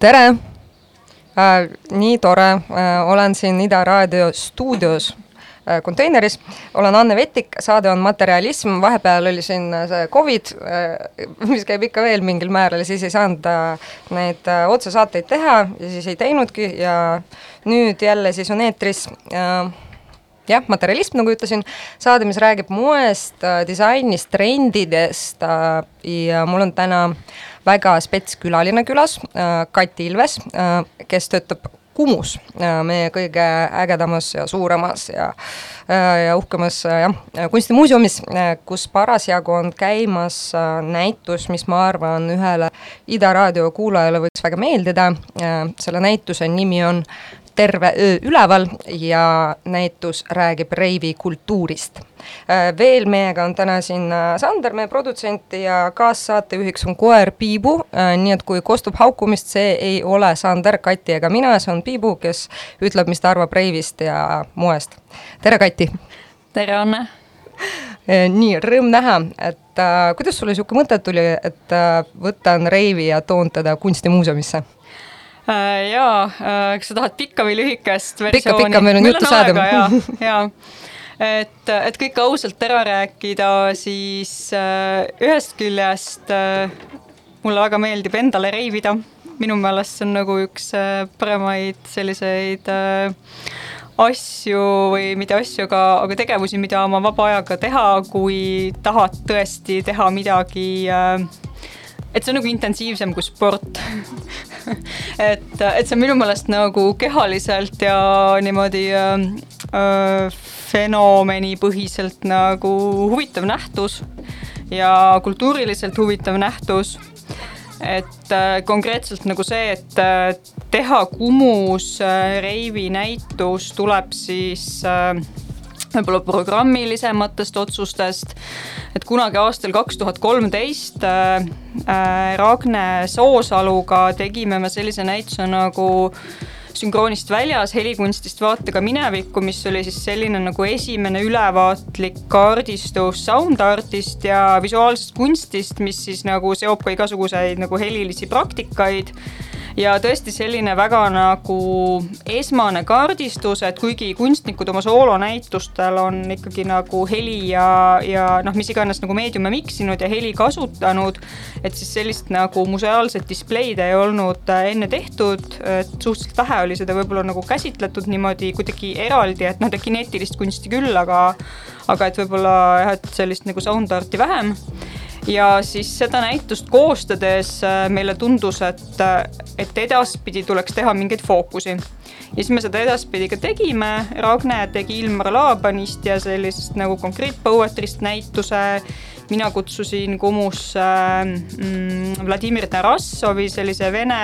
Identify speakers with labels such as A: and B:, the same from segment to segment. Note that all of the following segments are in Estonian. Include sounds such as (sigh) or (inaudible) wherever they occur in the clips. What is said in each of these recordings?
A: tere! Äh,! nii tore. Äh,, olen siin Ida Raadio stuudios äh, konteineris, olen Anne Vetik, saade on Materialism, vahepeal oli siin see Covid mis käib ikka veel mingil määral ja siis ei saanud neid otsesaateid teha ja siis ei teinudki. Ja nüüd jälle siis on eetris jah, materialism, nagu ütlesin, saade, mis räägib moest, disainist, trendidest ja mul on täna väga spets külaline külas, äh, Kati Ilves, kes töötab Kumus, meie kõige ägedamas ja suuremas ja, ja uhkemas jah, kunstimuuseumis, kus parasjagu on käimas näitus, mis ma arvan, ühele Ida raadio kuulajale võiks väga meeldida. selle näituse nimi on terve öö üleval ja näitus räägib reivi kultuurist. Äh, veel meiega on täna siin äh, Sander, meie produtsent ja kaassaatejuhiks on koer Piibu, äh, nii et kui kostub haukumist, see ei ole Sander, Kati ega mina, see on Piibu, kes ütleb, mis ta arvab reivist ja moest. tere, Kati!
B: tere, Anne!
A: nii, rõõm näha, et äh, kuidas sulle niisugune mõte tuli, et äh, võtan reivi ja toon teda kunstimuuseumisse?
B: Äh, jaa, äh, kas sa tahad pikka või lühikest versiooni?
A: pikka, pikka, meil on juttu saada.
B: jaa, et, et kõik ausalt ära rääkida, siis äh, ühest küljest mulle väga meeldib endale reivida. minu meelest see on nagu üks paremaid selliseid asju või mitte asju, aga, aga tegevusi, mida oma vaba ajaga teha, kui tahad tõesti teha midagi äh, et see on nagu intensiivsem kui sport (laughs) et, et see on minu meelest nagu kehaliselt ja niimoodi äh, äh, fenomenipõhiselt nagu huvitav nähtus ja kultuuriliselt huvitav nähtus. et äh, konkreetselt nagu see, et äh, teha Kumus äh, reivi näitus tuleb siis äh, võib-olla programmilisematest otsustest. et kunagi aastal kaks tuhat kolmteist äh, äh, Ragne Soosaluga tegime me sellise näituse nagu sünkroonist väljas, helikunstist vaatega minevikku, mis oli siis selline nagu esimene ülevaatlik kaardistus sound artist ja visuaalsest kunstist, mis siis nagu seob ka igasuguseid nagu helilisi praktikaid. Ja tõesti selline väga nagu esmane kaardistus, et kuigi kunstnikud oma soolonäitustel on ikkagi nagu heli ja, ja noh, mis iganes nagu meediume miksinud ja heli kasutanud, et siis sellist nagu museaalset displeid ei olnud enne tehtud, et suhteliselt vähe oli seda võib-olla nagu käsitletud niimoodi kuidagi eraldi, et noh, kineetilist kunsti küll, aga aga et võib-olla jah, et sellist nagu sound art'i vähem. Ja siis seda näitust koostades äh, meile tundus, et, äh, et edaspidi tuleks teha mingeid fookusi. ja siis me seda edaspidi ka tegime, Ragne tegi Ilmar Laabanist ja sellisest nagu Concrete Poetry'st näituse. Mina kutsusin Kumusse mm, Vladimir Tarassovi, sellise vene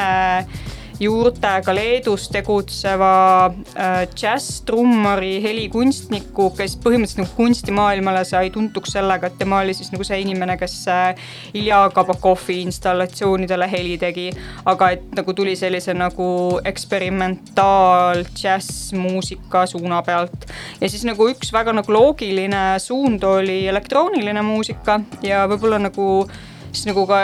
B: juurtega Leedus tegutseva äh, džässtrummari, helikunstniku, kes põhimõtteliselt nagu kunstimaailmale sai tuntuks sellega, et tema oli siis nagu see inimene, kes äh, Ilja Kabakovi installatsioonidele heli tegi. aga et nagu tuli sellise nagu eksperimentaal džässmuusika suuna pealt. ja siis nagu üks väga nagu loogiline suund oli elektrooniline muusika ja võib-olla nagu siis nagu ka,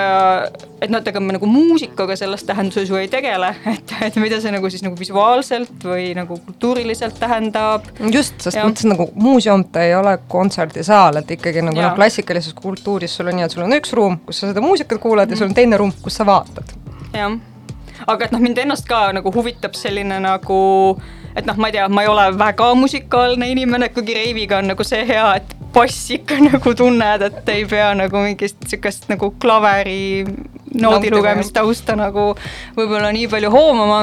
B: et noh, et ega me nagu muusikaga selles tähenduses ju ei tegele, (laughs) et, et mida see nagu siis nagu visuaalselt või nagu kultuuriliselt tähendab.
A: just, sest mõtlesin nagu muuseum, ta ei ole kontserdisaal, et ikkagi nagu noh, klassikalises kultuuris sul on nii, et sul on üks ruum, kus sa seda muusikat kuulad mm. ja sul on teine ruum, kus sa vaatad.
B: jah, aga et noh, mind ennast ka nagu huvitab selline nagu et noh, ma ei tea, ma ei ole väga musikaalne inimene, kuigi reiviga on nagu see hea, et bass ikka (laughs) nagu tunned, et ei pea nagu mingist sihukest nagu klaveri noodi lugemist tausta nagu võib-olla nii palju hoomama.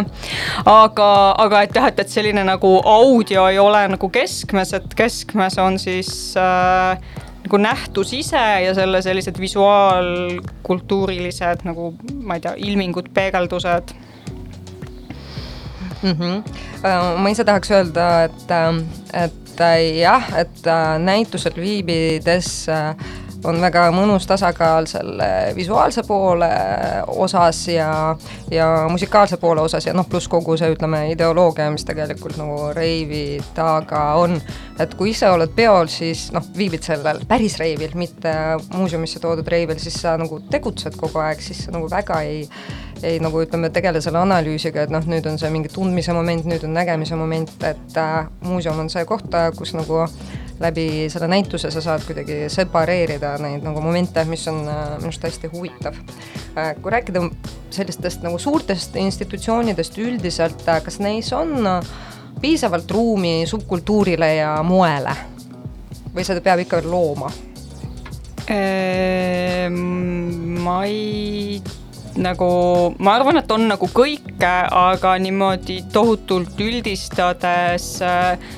B: aga, aga et jah, et, et selline nagu audio ei ole nagu keskmes, et keskmes on siis äh, nagu nähtus ise ja selle sellised visuaalkultuurilised nagu ma ei tea, ilmingud, peegeldused
A: mm. -hmm. ma ise tahaks öelda, et, äh, et äh, jah, et äh, näitusel viibides on väga mõnus tasakaal selle visuaalse poole osas ja, ja musikaalse poole osas ja noh, pluss kogu see, ütleme, ideoloogia, mis tegelikult nagu reivi taga on. et kui ise oled peol, siis noh, viibid sellel päris reivil, mitte muuseumisse toodud reivil, siis sa nagu tegutsed kogu aeg, siis sa nagu väga ei ei nagu ütleme, tegele selle analüüsiga, et noh, nüüd on see mingi tundmise moment, nüüd on nägemise moment, et äh, muuseum on see koht, kus nagu läbi selle näituse sa saad kuidagi separeerida neid nagu momente, mis on äh, minu arust hästi huvitav. Äh, kui rääkida sellistest nagu suurtest institutsioonidest üldiselt, äh, kas neis on piisavalt ruumi subkultuurile ja moele või seda peab ikka veel looma?
B: Ehm, ma ei nagu, ma arvan, et on nagu kõike, aga niimoodi tohutult üldistades äh,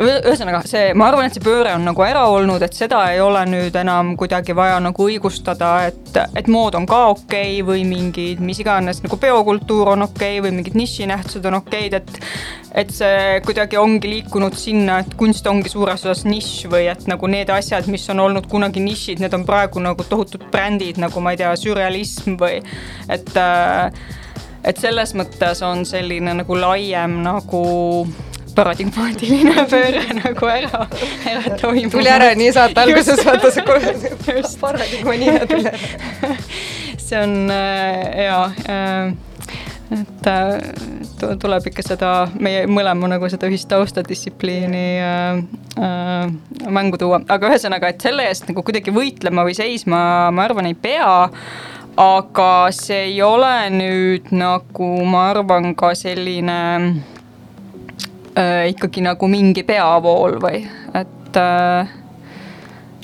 B: ühesõnaga see, ma arvan, et see pööre on nagu ära olnud, et seda ei ole nüüd enam kuidagi vaja nagu õigustada, et, et mood on ka okei okay või mingid mis iganes nagu peokultuur on okei okay või mingid nišinähtused on okeid, et et see kuidagi ongi liikunud sinna, et kunst ongi suures osas nišš või et nagu need asjad, mis on olnud kunagi nišid, need on praegu nagu tohutud brändid, nagu ma ei tea, sürrealism või et et selles mõttes on selline nagu laiem nagu paradigmaatiline pööre (laughs) nagu ära, ära toimunud.
A: tuli ära nii saate alguses, vaata see paradigma nime tuli ära.
B: see on äh, jaa äh, et äh, tuleb ikka seda, meie mõlema nagu seda ühist taustadistsipliini äh, äh, mängu tuua, aga ühesõnaga, et selle eest nagu kuidagi võitlema või seisma, ma arvan, ei pea. Aga see ei ole nüüd nagu ma arvan ka selline ikkagi nagu mingi peavool või, et äh,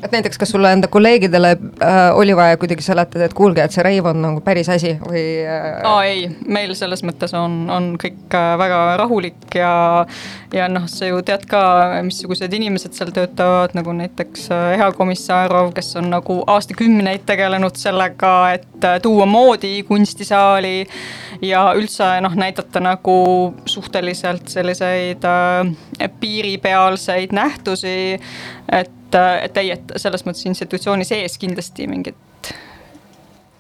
A: et näiteks, kas sulle enda kolleegidele äh, oli vaja kuidagi seletada, et kuulge, et see reiv on nagu päris asi või
B: äh...? aa ei, meil selles mõttes on, on kõik äh, väga rahulik ja, ja noh, sa ju tead ka, missugused inimesed seal töötavad, nagu näiteks äh, Eha Komissarov, kes on nagu aastakümneid tegelenud sellega, et äh, tuua moodi kunstisaali ja üldse noh, näidata nagu suhteliselt selliseid äh, piiripealseid nähtusi, et et, ei, et selles mõttes institutsiooni sees kindlasti mingit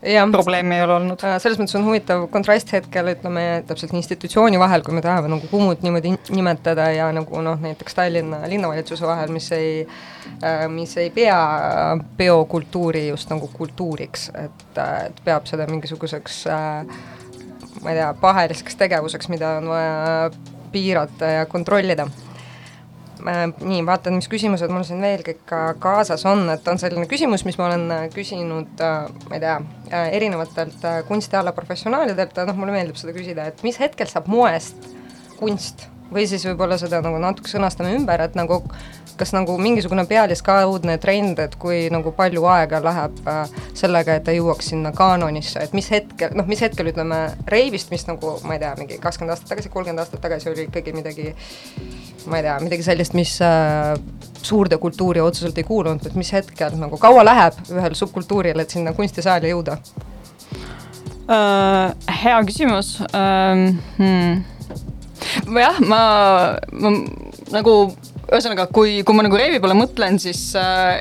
B: jah, probleemi ei ole olnud.
A: Äh, selles mõttes on huvitav kontrast hetkel, ütleme täpselt institutsiooni vahel, kui me tahame nagu Kumut niimoodi nimetada ja nagu noh, näiteks Tallinna linnavalitsuse vahel, mis ei, äh, mis ei pea biokultuuri just nagu kultuuriks, et, et peab seda mingisuguseks äh, ma ei tea, paheliseks tegevuseks, mida on vaja piirata ja kontrollida Äh, nii, vaatan, mis küsimused mul siin veel kõik kaasas on, et on selline küsimus, mis ma olen äh, küsinud, äh, ma ei tea, erinevatelt kunstiala professionaalidelt, noh, mulle meeldib seda küsida, et mis hetkel saab moest kunst või siis võib-olla seda nagu natuke sõnastame ümber, et nagu kas nagu mingisugune pealiskaudne trend, et kui nagu palju aega läheb äh, sellega, et ta jõuaks sinna kaanonisse, et mis hetkel, noh, mis hetkel ütleme reivist, mis nagu ma ei tea, mingi kakskümmend aastat tagasi, kolmkümmend aastat tagasi oli ikkagi midagi ma ei tea, midagi sellist, mis äh, suurde kultuuri otseselt ei kuulunud, et mis hetkel nagu kaua läheb ühel subkultuuril, et sinna kunstisaali jõuda
B: uh,? hea küsimus uh,. Hmm jah, ma, ma nagu ühesõnaga, kui, kui ma nagu Reevi peale mõtlen, siis äh,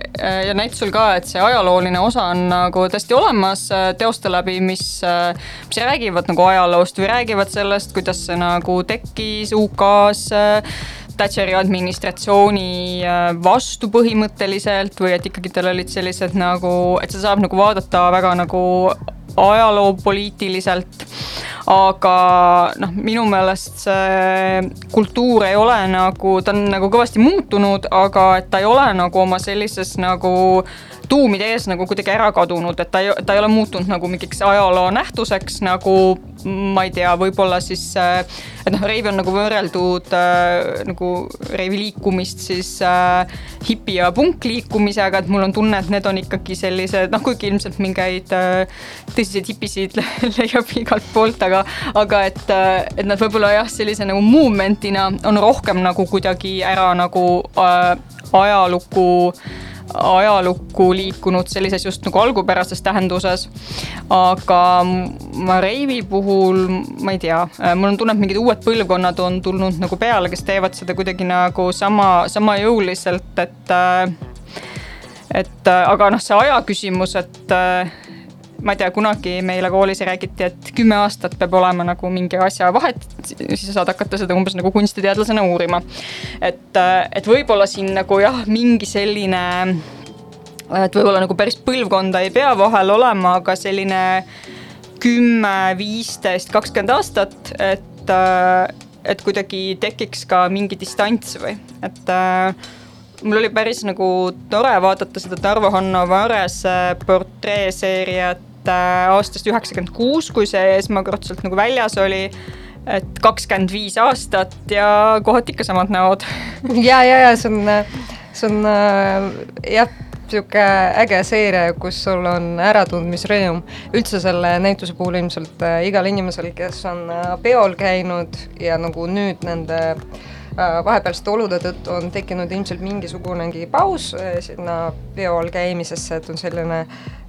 B: ja näitusel ka, et see ajalooline osa on nagu tõesti olemas äh, teoste läbi, mis äh,, mis räägivad nagu ajaloost või räägivad sellest, kuidas see nagu tekkis UK-s äh, Thatcheri administratsiooni äh, vastu põhimõtteliselt või et ikkagi tal olid sellised nagu, et seda saab nagu vaadata väga nagu ajaloopoliitiliselt aga noh, minu meelest see kultuur ei ole nagu, ta on nagu kõvasti muutunud, aga et ta ei ole nagu oma sellises nagu tuumide ees nagu kuidagi ära kadunud, et ta ei, ta ei ole muutunud nagu mingiks ajaloo nähtuseks nagu ma ei tea, võib-olla siis, et noh, reivi on nagu võrreldud äh, nagu reivi liikumist siis äh, hipi ja punkliikumisega, et mul on tunne, et need on ikkagi sellised noh, kuigi ilmselt mingeid äh, tõsiseid hipisid (laughs) leiab igalt poolt, aga, aga et, äh, et nad võib-olla jah, sellise nagu movement'ina on rohkem nagu kuidagi ära nagu äh, ajalukku äh, ajalukku liikunud sellises just nagu algupärases tähenduses. aga ma Reivi puhul, ma ei tea, mul on tunne, et mingid uued põlvkonnad on tulnud nagu peale, kes teevad seda kuidagi nagu sama, sama jõuliselt, et et aga noh, see aja küsimus, et ma ei tea, kunagi meile koolis räägiti, et kümme aastat peab olema nagu mingi asja vahet, siis sa saad hakata seda umbes nagu kunstiteadlasena uurima. et, et võib-olla siin nagu jah, mingi selline, et võib-olla nagu päris põlvkonda ei pea vahel olema, aga selline kümme, viisteist, kakskümmend aastat, et, et kuidagi tekiks ka mingi distants või, et mul oli päris nagu tore vaadata seda Tarvo Hanno Varese portreeseeriat äh, aastast üheksakümmend kuus, kui see esmakordselt nagu väljas oli et kakskümmend viis aastat ja kohati ikka samad näod. (laughs)
A: ja, ja, ja see on, see on äh, jah, sihuke äge seeria, kus sul on äratundmisrõõm. üldse selle näituse puhul ilmselt äh, igal inimesel, kes on peol käinud ja nagu nüüd nende Äh, vahepealsete olude tõttu on tekkinud ilmselt mingisugunegi paus äh, sinna peol käimisesse, et on selline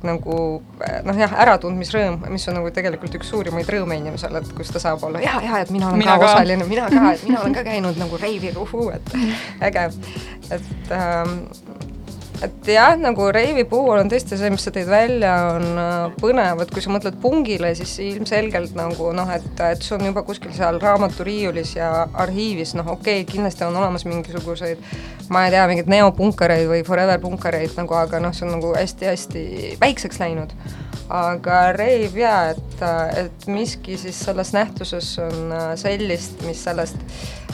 A: nagu äh, noh, jah, äratundmisrõõm, mis on nagu tegelikult üks suurimaid rõõme inimesel, et kus ta saab olla ja, ja et mina olen mina ka, ka. osaline, mina ka, et mina olen ka (laughs) käinud nagu reivil, uhuu, et äge, et ähm, et jah, nagu reivi puhul on tõesti see, mis sa tõid välja, on äh, põnev, et kui sa mõtled pungile, siis ilmselgelt nagu noh, et, et see on juba kuskil seal raamaturiiulis ja arhiivis, noh okei okay,, kindlasti on olemas mingisuguseid ma ei tea, mingeid neopunkareid või forever punkareid nagu, aga noh, see on nagu hästi-hästi väikseks läinud. aga reiv jaa, et, et miski siis selles nähtuses on äh, sellist, mis sellest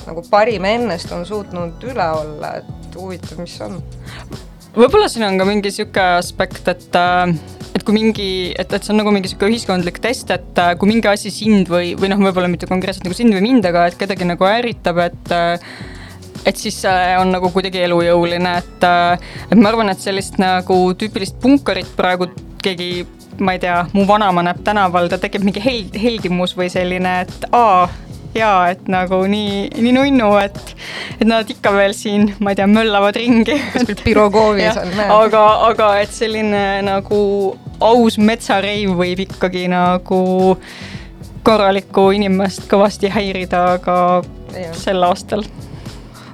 A: nagu parim ennest on suutnud üle olla, et huvitav, mis on
B: võib-olla siin on ka mingi sihuke aspekt, et äh, et kui mingi, et, et see on nagu mingi sihuke ühiskondlik test, et äh, kui mingi asi sind või, või noh, võib-olla mitte konkreetselt nagu sind või mind, aga et kedagi nagu ärritab, et äh, et siis see on nagu kuidagi elujõuline, et, et ma arvan, et sellist nagu tüüpilist punkarit praegu keegi ma ei tea, mu vanaema näeb tänaval, ta tekib mingi held-, heldimus või selline, et aa, jaa, et nagu nii, nii nunnu, et, et nad ikka veel siin, ma ei tea, möllavad ringi.
A: kuskil Pirogoovis on
B: aga, aga et selline nagu aus metsareiv võib ikkagi nagu korralikku inimest kõvasti häirida ka ja. sel aastal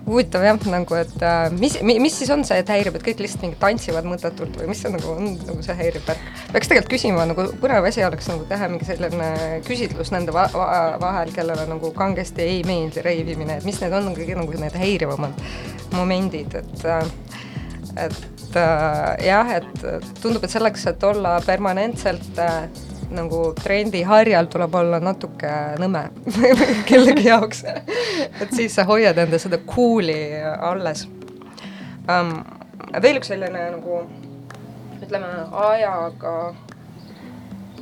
A: huvitav jah, nagu et äh, mis, mis siis on see, et häirib, et kõik lihtsalt mingi tantsivad mõttetult või mis see nagu on, nagu see häirib värk? peaks tegelikult küsima, nagu põnev asi oleks nagu teha mingi selline küsitlus nende va va vahel, kellele nagu kangesti ei meeldi reivimine, et mis need on kõige nagu need häirivamad momendid, et äh, et äh, jah, et tundub, et selleks, et olla permanentselt äh, nagu trendiharjal tuleb olla natuke nõme (laughs) kellegi jaoks et siis sa hoiad enda seda cool'i alles um,. veel üks selline nagu ütleme ajaga,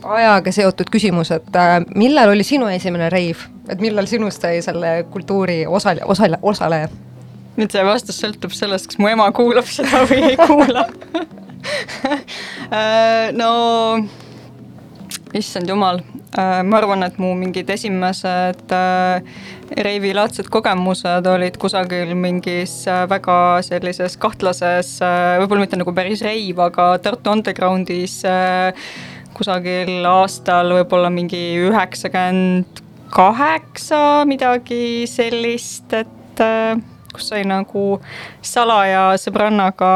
A: ajaga seotud küsimus, et äh, millal oli sinu esimene reiv, et millal sinust sai selle kultuuri osal-, osal-, osaleja?
B: Nüüd see vastus sõltub sellest, kas mu ema kuulab seda või ei kuula. Äh, no issand jumal, äh, ma arvan, et mu mingid esimesed äh, reivilaadsed kogemused olid kusagil mingis väga sellises kahtlases, võib-olla mitte nagu päris reiv, aga Tartu Undergroundis kusagil aastal võib-olla mingi üheksakümmend kaheksa, midagi sellist, et kus sai nagu salaja sõbrannaga,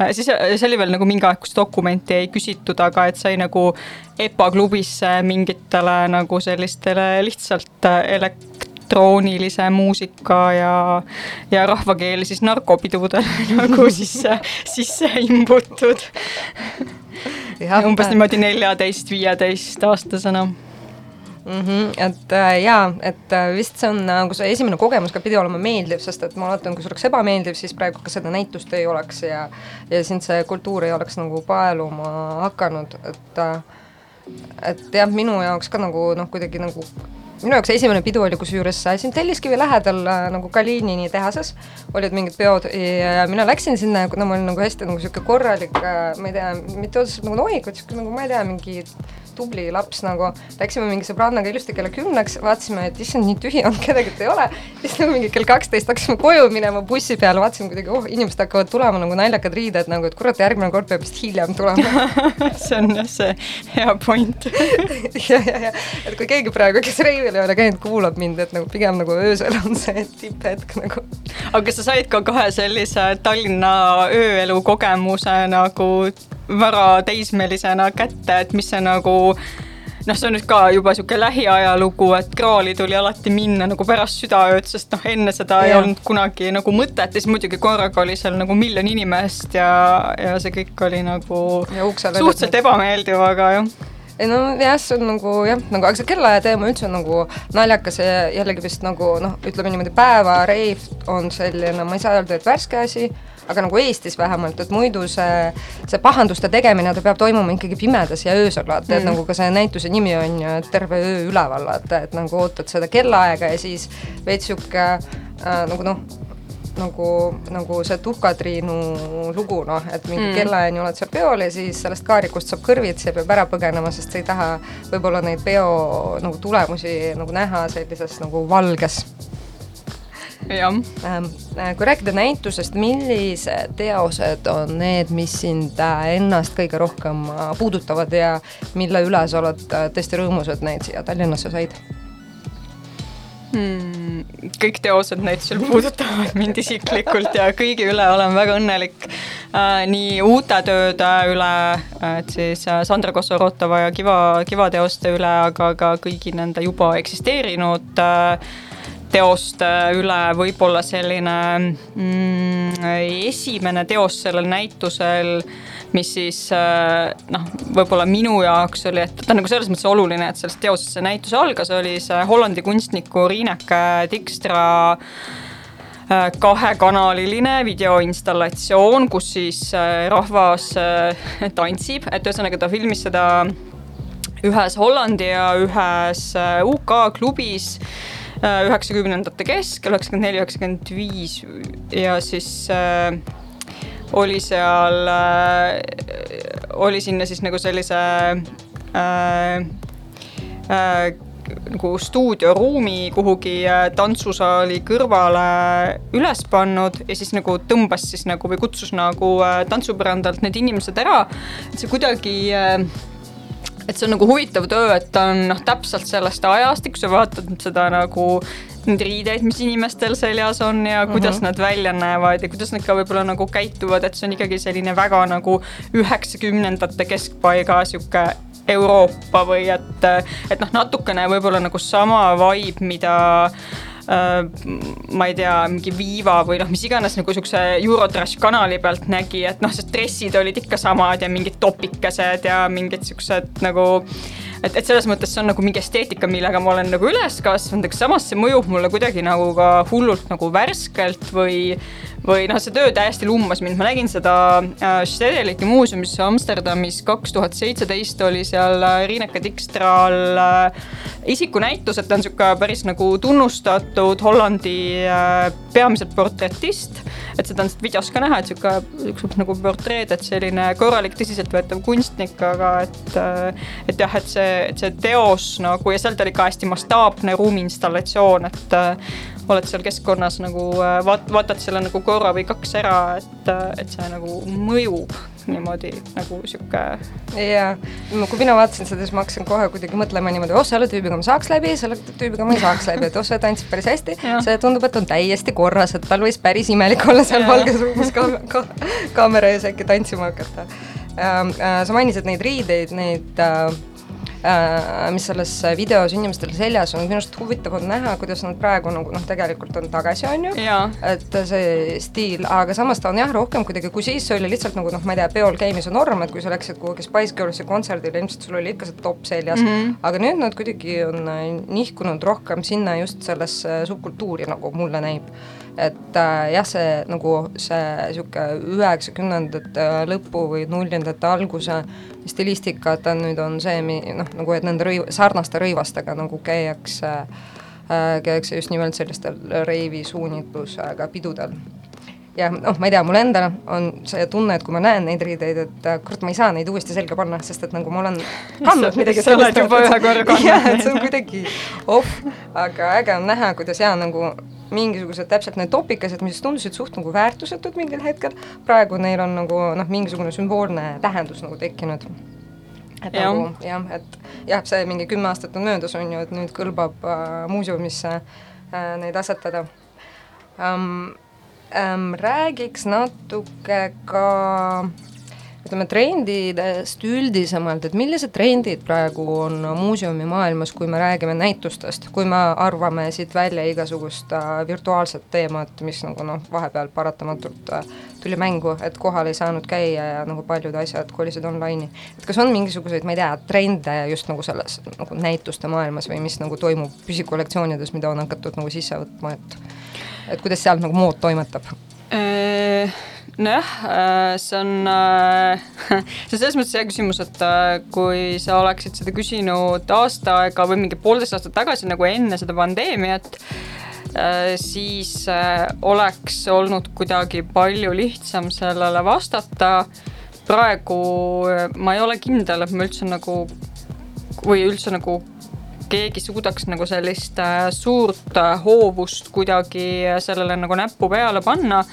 B: äh, siis see oli veel nagu mingi aeg, kus dokumenti ei küsitud, aga et sai nagu EPA klubisse mingitele nagu sellistele lihtsalt äh, elektroonilise muusika ja, ja rahvakeeli siis narkopidudele (laughs) nagu sisse, sisse imbutud. umbes niimoodi neljateist, viieteist aastasena
A: mm. -hmm, et äh, jaa, et äh, vist see on nagu see esimene kogemus ka pidi olema meeldiv, sest et ma vaatan, kui see oleks ebameeldiv, siis praegu ka seda näitust ei oleks ja ja sind see kultuur ei oleks nagu paeluma hakanud, et äh, et jah, minu jaoks ka nagu noh, kuidagi nagu minu jaoks esimene pidu oli kusjuures äh, siin Telliskivi lähedal äh, nagu Kalinini tehases olid mingid peod ja mina läksin sinna kuna ma olin nagu hästi nagu sihuke korralik, äh, ma ei tea, mitte otseselt nagu nohik, vaid sihuke nagu ma ei tea, mingi tubli laps nagu, läksime mingi sõbrannaga ilusti kella kümneks, vaatasime, et issand, nii tühi on, (laughs) kedagi ei ole. siis nagu mingi kell kaksteist hakkasime koju minema bussi peale, vaatasime kuidagi, oh, inimesed hakkavad tulema nagu naljakad riided nagu, et kurat, järgmine kord peab vist hiljem tulema (laughs)
B: see on jah see hea point (laughs)
A: ja, ja, ja, et kui keegi praegu, kes reivil ei ole käinud, kuulab mind, et nagu pigem nagu öösel on see tipphetk nagu.
B: aga kas sa said ka kahe sellise Tallinna ööelu kogemuse nagu varateismelisena kätte, et mis see nagu noh, see on nüüd ka juba sihuke lähiajalugu, et kraali tuli alati minna nagu pärast südaööd, sest noh, enne seda ja. ei olnud kunagi nagu mõtet ja siis muidugi korraga oli seal nagu miljon inimest ja, ja see kõik oli nagu suhteliselt ebameeldiv, aga jah
A: ei no jah, see on nagu jah, nagu aga see kellaaja teema üldse on nagu naljakas ja jällegi vist nagu noh, ütleme niimoodi päevareiv on selline, ma ei saa öelda, et värske asi aga nagu Eestis vähemalt, et muidu see, see pahanduste tegemine, ta peab toimuma ikkagi pimedas ja öösel, vaata mm., et nagu ka see näituse nimi on ju Terve öö üleval, vaata, et nagu ootad seda kellaaega ja siis veits sihuke äh, nagu noh, nagu, nagu see Tuhka-Triinu lugu, noh, et mingi mm. kellaajani oled seal peol ja siis sellest kaarikust saab kõrvitsi ja peab ära põgenema, sest sa ei taha võib-olla neid peo nagu tulemusi nagu näha sellises nagu valges kui rääkida näitusest, millised teosed on need, mis sind äh, ennast kõige rohkem äh, puudutavad ja mille üle sa oled tõesti rõõmus, et neid siia Tallinnasse said?
B: Hmm, kõik teosed näitusel puudutavad mind isiklikult ja kõigi üle olen väga õnnelik äh,. nii uute tööde üle, et siis Sandra Kossarotova ja Kiva, Kiva teoste üle, aga ka kõigi nende juba eksisteerinud äh, teoste üle võib-olla selline mm, esimene teos sellel näitusel, mis siis äh, noh, võib-olla minu jaoks oli, et ta on nagu selles mõttes oluline, et sellest teosest see näitus algas, oli see Hollandi kunstniku Riineke Dikstra äh, kahekanaliline videoinstallatsioon, kus siis äh, rahvas tantsib, et ühesõnaga ta filmis seda ühes Hollandi ja ühes UK klubis üheksakümnendate keskel, üheksakümmend neli, üheksakümmend viis ja siis äh, oli seal äh,, oli sinna siis nagu sellise äh, äh, nagu stuudioruumi kuhugi äh, tantsusaali kõrvale üles pannud ja siis nagu tõmbas siis nagu või kutsus nagu äh, tantsupõrandalt need inimesed ära. et see kuidagi äh, et see on nagu huvitav töö, et ta on noh, täpselt sellest ajast, kui sa vaatad seda nagu neid riideid, mis inimestel seljas on ja kuidas mm -hmm. nad välja näevad ja kuidas nad ka võib-olla nagu käituvad, et see on ikkagi selline väga nagu üheksakümnendate keskpaiga sihuke Euroopa või et, et noh, natukene võib-olla nagu sama vibe, mida ma ei tea, mingi Viiva või noh, mis iganes nagu siukse Eurotrash kanali pealt nägi, et noh, sest dressid olid ikka samad ja mingid topikesed ja mingid siuksed nagu et, et selles mõttes see on nagu mingi esteetika, millega ma olen nagu üles kasvanud, aga samas see mõjub mulle kuidagi nagu ka hullult nagu värskelt või või noh, see töö täiesti lummas mind, ma nägin seda äh, Stedelike muuseumis Amsterdamis kaks tuhat seitseteist oli seal äh, Riineke Dikstral äh, isikunäitus, et ta on sihuke päris nagu tunnustatud Hollandi peamiselt portretist. et seda on videos ka näha, et sihuke, siuksed nagu portreed, et selline korralik tõsiseltvõetav kunstnik, aga et, et jah, et see, et see teos nagu ja sealt oli ka hästi mastaapne ruumiinstallatsioon, et oled seal keskkonnas nagu äh, vaat-, vaatad selle nagu korra või kaks ära, et, äh, et see nagu mõjub niimoodi nagu sihuke.
A: jaa, kui mina vaatasin seda, siis ma hakkasin kohe kuidagi mõtlema niimoodi, oh selle tüübiga ma saaks läbi, selle tüübiga ma ei saaks läbi, et oh see tantsib päris hästi. see tundub, et on täiesti korras, et tal võis päris imelik olla seal ja. valges ruumis ka, ka kaamera ees äkki tantsima hakata ähm,. Äh, sa mainisid neid riideid, neid äh, Äh, mis selles videos inimestel seljas on, minu arust huvitav on näha, kuidas nad praegu nagu noh, tegelikult on tagasi, on ju. et see stiil, aga samas ta on jah, rohkem kuidagi, kui siis oli lihtsalt nagu noh, ma ei tea, peol käimise norm, et kui sa läksid kuhugi Spice Girlsi kontserdile, ilmselt sul oli ikka see top seljas mm, -hmm. aga nüüd nad kuidagi on äh, nihkunud rohkem sinna just sellesse subkultuuri, nagu mulle näib et äh, jah, see nagu see sihuke üheksakümnendate lõpu või nullindate alguse stilistika, et ta nüüd on see, noh, nagu et nende rõiv-, sarnaste rõivastega nagu käiakse äh,, käiakse just nimelt sellistel reivi suunitlusega pidudel ja noh, ma ei tea, mul endal on see tunne, et kui ma näen neid riideid, et äh, kurat, ma ei saa neid uuesti selga panna, sest et nagu ma olen kandnud midagi
B: sa oled juba ühe korra (laughs) kandnud
A: jah, et see on kuidagi off, aga äge on näha, kuidas jaa, nagu mingisugused täpselt need topikesed, mis tundusid suht nagu väärtusetud mingil hetkel, praegu neil on nagu noh, mingisugune sümboolne tähendus nagu tekkinud. et ja. nagu jah, et jah, see mingi kümme aastat on möödas, on ju, et nüüd kõlbab äh, muuseumisse äh, neid asetada um,. Um, räägiks natuke ka ütleme trendidest üldisemalt, et millised trendid praegu on muuseumi maailmas, kui me räägime näitustest, kui me arvame siit välja igasugust äh, virtuaalset teemat, mis nagu noh, vahepeal paratamatult äh, tuli mängu, et kohal ei saanud käia ja nagu paljud asjad kolisid online'i. et kas on mingisuguseid, ma ei tea, trende just nagu selles nagu näituste maailmas või mis nagu toimub püsikollektsioonides, mida on hakatud nagu sisse võtma, et et kuidas seal nagu mood toimetab?
B: Äh, nojah, äh, see on, äh, (laughs) see on selles mõttes hea küsimus, et kui sa oleksid seda küsinud aasta aega või mingi poolteist aastat tagasi, nagu enne seda pandeemiat, siis oleks olnud kuidagi palju lihtsam sellele vastata. praegu ma ei ole kindel, et ma üldse nagu või üldse nagu keegi suudaks nagu sellist suurt hoovust kuidagi sellele nagu näppu peale panna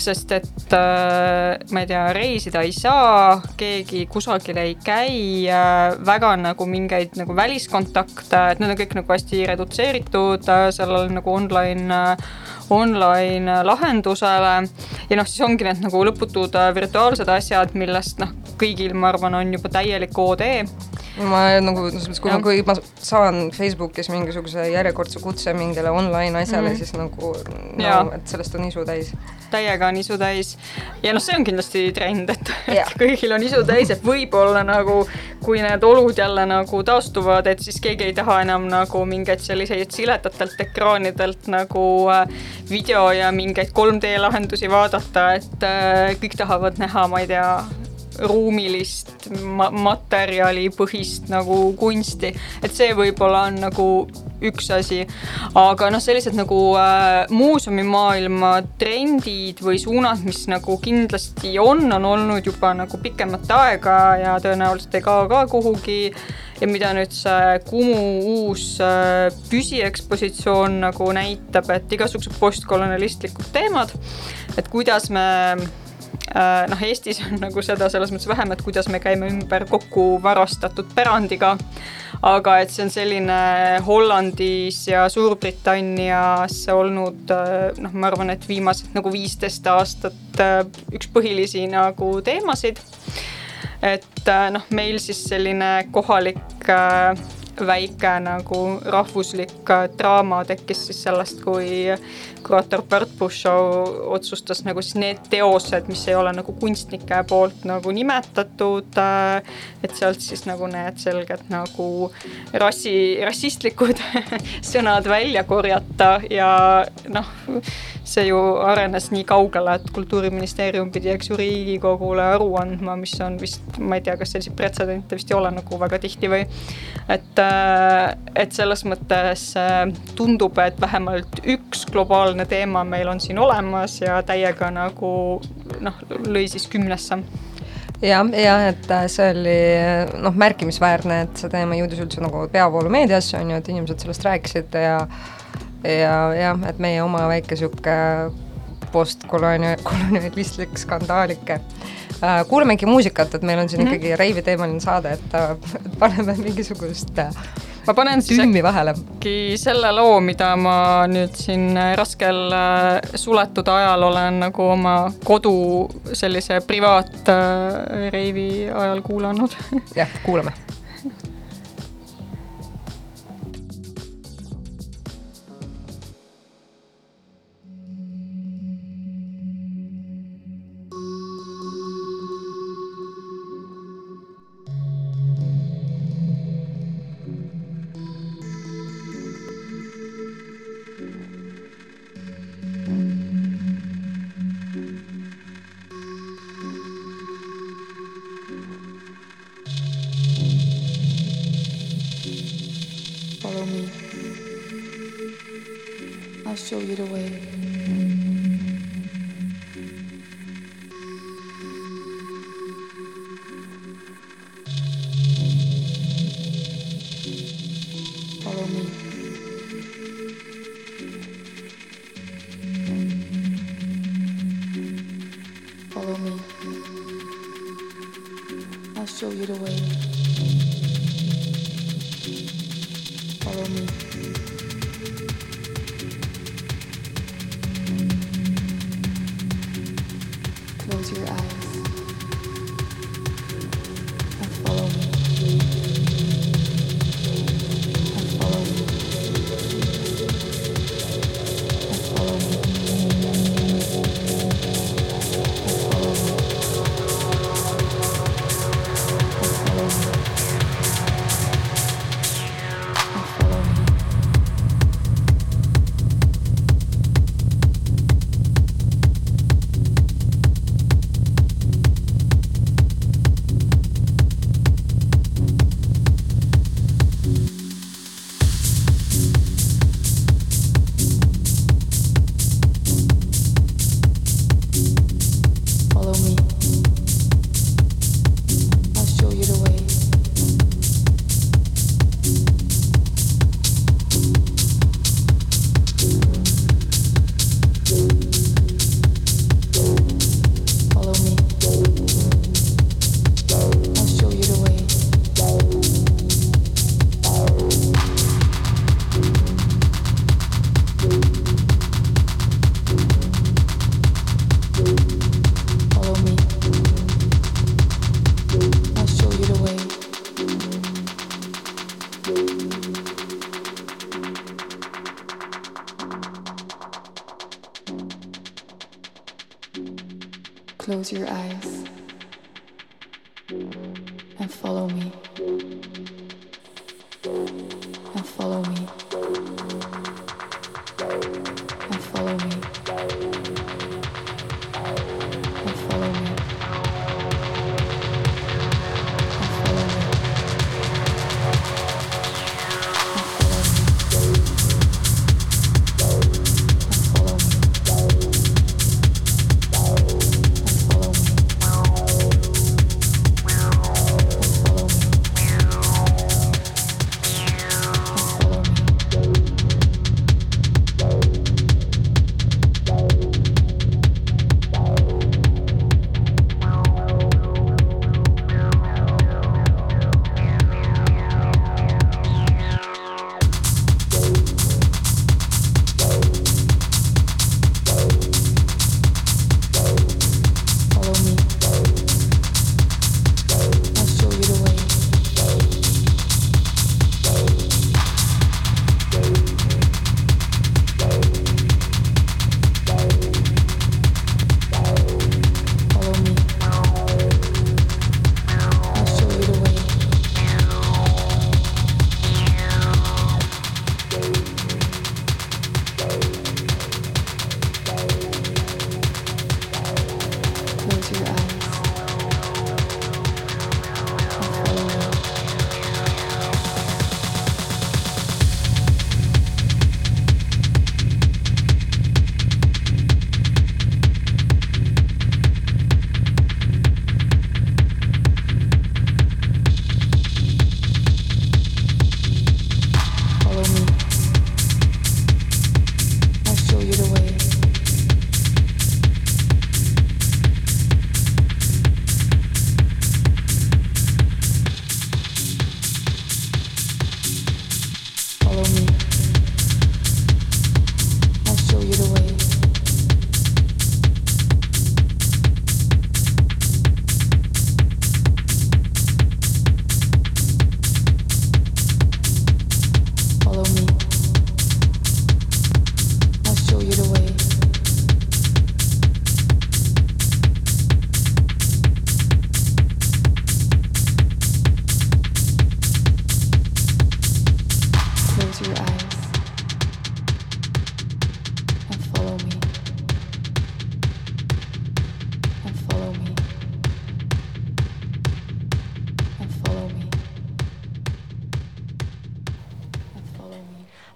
B: sest et äh, ma ei tea, reisida ei saa, keegi kusagil ei käi äh,, väga nagu mingeid nagu väliskontakte, et need on kõik nagu hästi redutseeritud äh, sellele nagu online äh, online lahendusele. Ja noh, siis ongi need nagu lõputud äh, virtuaalsed asjad, millest noh, kõigil, ma arvan, on juba täielik OD
A: ma nagu, kui ma, kui ma saan Facebookis mingisuguse järjekordse kutse mingile online asjale mm, -hmm. siis nagu no, et sellest on isu täis.
B: täiega on isu täis. Ja noh, see on kindlasti trend, et, (laughs) et kõigil on isu täis, et võib-olla nagu kui need olud jälle nagu taastuvad, et siis keegi ei taha enam nagu mingeid selliseid siledatelt ekraanidelt nagu äh, video ja mingeid 3D lahendusi vaadata, et äh, kõik tahavad näha, ma ei tea ruumilist ma materjalipõhist nagu kunsti, et see võib-olla on nagu üks asi, aga noh, sellised nagu äh, muuseumimaailma trendid või suunad, mis nagu kindlasti on, on olnud juba nagu pikemat aega ja tõenäoliselt ei kao ka kuhugi. Ja mida nüüd see Kumu uus äh, püsiekspositsioon nagu näitab, et igasugused postkolonialistlikud teemad, et kuidas me noh, Eestis on nagu seda selles mõttes vähem, et kuidas me käime ümber kokku varastatud pärandiga. aga et see on selline Hollandis ja Suurbritannias olnud äh, noh, ma arvan, et viimased nagu viisteist aastat äh, üks põhilisi nagu teemasid. et noh, meil siis selline kohalik väike nagu rahvuslik draama tekkis siis sellest, kui kuraator Bert Pushaw otsustas nagu siis need teosed, mis ei ole nagu kunstnike poolt nagu nimetatud, äh, et sealt siis nagu need selged nagu rassi, rassistlikud (laughs) sõnad välja korjata ja noh, see ju arenes nii kaugele, et kultuuriministeerium pidi, eks ju, Riigikogule aru andma, mis on vist, ma ei tea, kas selliseid pretsedente vist ei ole nagu väga tihti või et, äh, et selles mõttes äh, tundub, et vähemalt üks globaalne teema meil on siin olemas ja täiega nagu noh, lõi siis kümnesse.
A: Jah, ja et äh, see oli noh, märkimisväärne, et see teema jõudis üldse nagu peavoolumeediasse, on ju, et inimesed sellest rääkisid ja ja jah, et meie oma väike sihuke postkolonialistlik skandaalike äh,. kuulamegi muusikat, et meil on siin mm -hmm. ikkagi reivi-teemaline saade, et äh, paneme mingisugust äh,
B: ma panen siis
A: tümmi vahele.
B: äkki selle loo, mida ma nüüd siin raskel suletud ajal olen nagu oma kodu sellise privaatreivi ajal kuulanud.
A: jah, kuulame